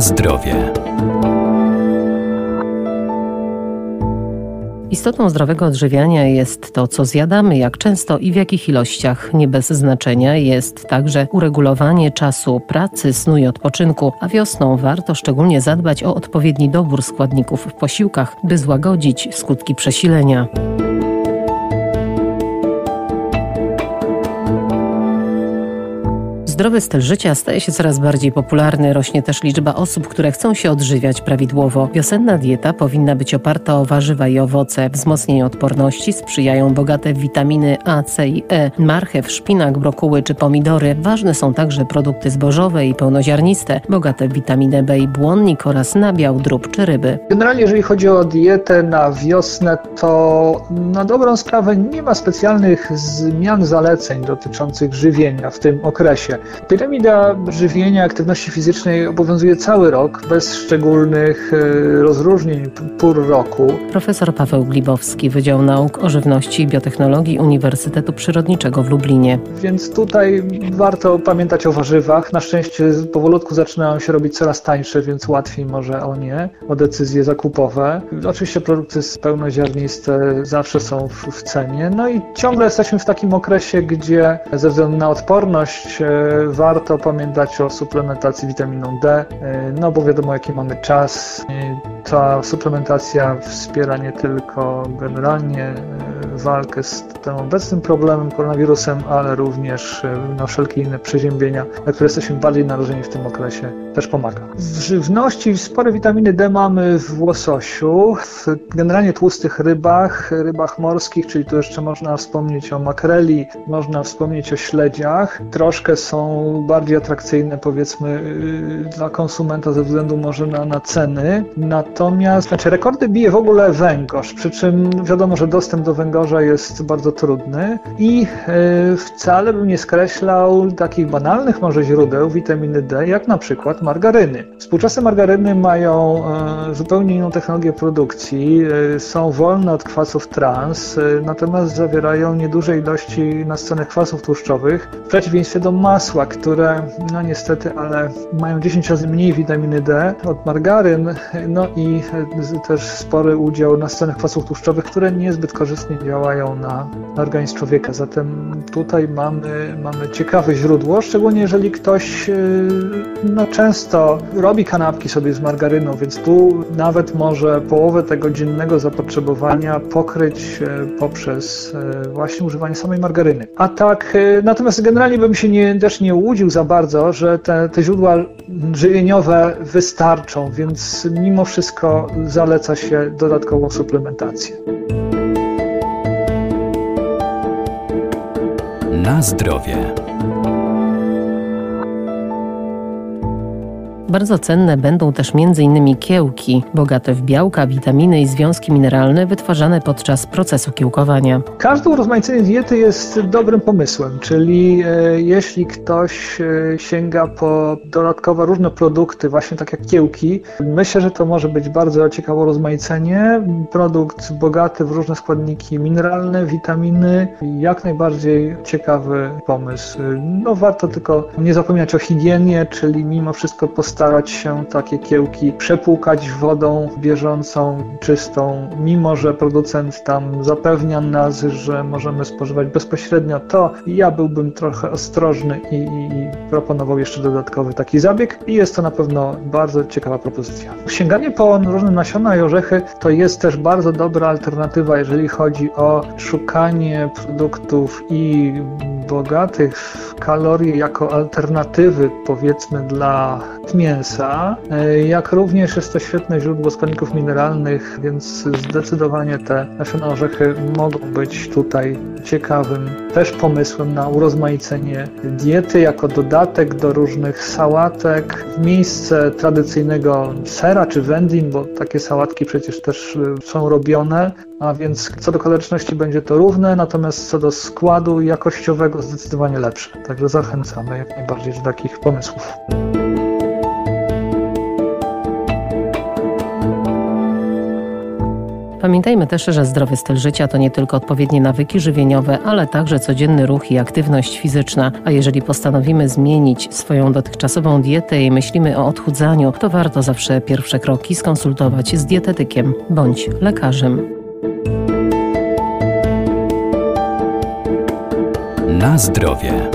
Zdrowie. Istotą zdrowego odżywiania jest to, co zjadamy, jak często i w jakich ilościach. Nie bez znaczenia jest także uregulowanie czasu pracy, snu i odpoczynku, a wiosną warto szczególnie zadbać o odpowiedni dobór składników w posiłkach, by złagodzić skutki przesilenia. Zdrowy styl życia staje się coraz bardziej popularny. Rośnie też liczba osób, które chcą się odżywiać prawidłowo. Wiosenna dieta powinna być oparta o warzywa i owoce. Wzmocnieniu odporności sprzyjają bogate w witaminy A, C i E. Marchew, szpinak, brokuły czy pomidory. Ważne są także produkty zbożowe i pełnoziarniste, bogate w witaminę B i błonnik oraz nabiał, drób czy ryby. Generalnie jeżeli chodzi o dietę na wiosnę, to na dobrą sprawę nie ma specjalnych zmian zaleceń dotyczących żywienia w tym okresie. Piramida żywienia aktywności fizycznej obowiązuje cały rok, bez szczególnych e, rozróżnień pór roku. Profesor Paweł Glibowski, Wydział Nauk o Żywności i Biotechnologii Uniwersytetu Przyrodniczego w Lublinie. Więc tutaj warto pamiętać o warzywach. Na szczęście powolutku zaczynają się robić coraz tańsze, więc łatwiej może o nie, o decyzje zakupowe. Oczywiście produkty pełnoziarniste zawsze są w, w cenie. No i ciągle jesteśmy w takim okresie, gdzie ze względu na odporność e, warto pamiętać o suplementacji witaminą D, e, no bo wiadomo jaki mamy czas. Ta suplementacja wspiera nie tylko generalnie e, walkę z tym obecnym problemem, koronawirusem, ale również e, na wszelkie inne przeziębienia, na które jesteśmy bardziej narażeni w tym okresie, też pomaga. W żywności spore witaminy D mamy w łososiu, w generalnie tłustych rybach, rybach morskich, czyli tu jeszcze można wspomnieć o makreli, można wspomnieć o śledziach. Troszkę są bardziej atrakcyjne powiedzmy y, dla konsumenta ze względu może na, na ceny. Natomiast, znaczy rekordy bije w ogóle węgorz, przy czym wiadomo, że dostęp do węgorza jest bardzo trudny i y, wcale bym nie skreślał takich banalnych może źródeł witaminy D, jak na przykład margaryny. Współczesne margaryny mają y, zupełnie inną technologię produkcji, są wolne od kwasów trans, natomiast zawierają nieduże ilości nasconych kwasów tłuszczowych, w przeciwieństwie do masła, które no niestety, ale mają 10 razy mniej witaminy D od margaryn, no i też spory udział nasconych kwasów tłuszczowych, które niezbyt korzystnie działają na, na organizm człowieka. Zatem tutaj mamy, mamy ciekawe źródło, szczególnie jeżeli ktoś no, często robi kanapki sobie z margaryną, więc tu nawet może połowę tego dziennego zapotrzebowania pokryć y, poprzez y, właśnie używanie samej margaryny. A tak, natomiast generalnie bym się nie, też nie łudził za bardzo, że te, te źródła żywieniowe wystarczą, więc mimo wszystko zaleca się dodatkową suplementację. Na zdrowie. Bardzo cenne będą też m.in. kiełki, bogate w białka, witaminy i związki mineralne wytwarzane podczas procesu kiełkowania. Każde urozmaicenie diety jest dobrym pomysłem, czyli e, jeśli ktoś e, sięga po dodatkowe różne produkty, właśnie tak jak kiełki, myślę, że to może być bardzo ciekawe urozmaicenie. Produkt bogaty w różne składniki mineralne, witaminy, jak najbardziej ciekawy pomysł. No warto tylko nie zapominać o higienie, czyli mimo wszystko postawić starać się takie kiełki przepłukać wodą bieżącą, czystą, mimo że producent tam zapewnia nas, że możemy spożywać bezpośrednio, to ja byłbym trochę ostrożny i, i proponował jeszcze dodatkowy taki zabieg i jest to na pewno bardzo ciekawa propozycja. Sięganie po różne nasiona i orzechy to jest też bardzo dobra alternatywa, jeżeli chodzi o szukanie produktów i bogatych w kalorie jako alternatywy powiedzmy dla mięsa, e, jak również jest to świetne źródło składników mineralnych, więc zdecydowanie te nasiona orzechy mogą być tutaj ciekawym też pomysłem na urozmaicenie diety jako dodatek do różnych sałatek w miejsce tradycyjnego sera czy wędlin, bo takie sałatki przecież też e, są robione, a więc co do kaloryczności będzie to równe, natomiast co do składu jakościowego zdecydowanie lepsze. Także zachęcamy jak najbardziej do takich pomysłów. Pamiętajmy też, że zdrowy styl życia to nie tylko odpowiednie nawyki żywieniowe, ale także codzienny ruch i aktywność fizyczna. A jeżeli postanowimy zmienić swoją dotychczasową dietę i myślimy o odchudzaniu, to warto zawsze pierwsze kroki skonsultować z dietetykiem bądź lekarzem. Na zdrowie.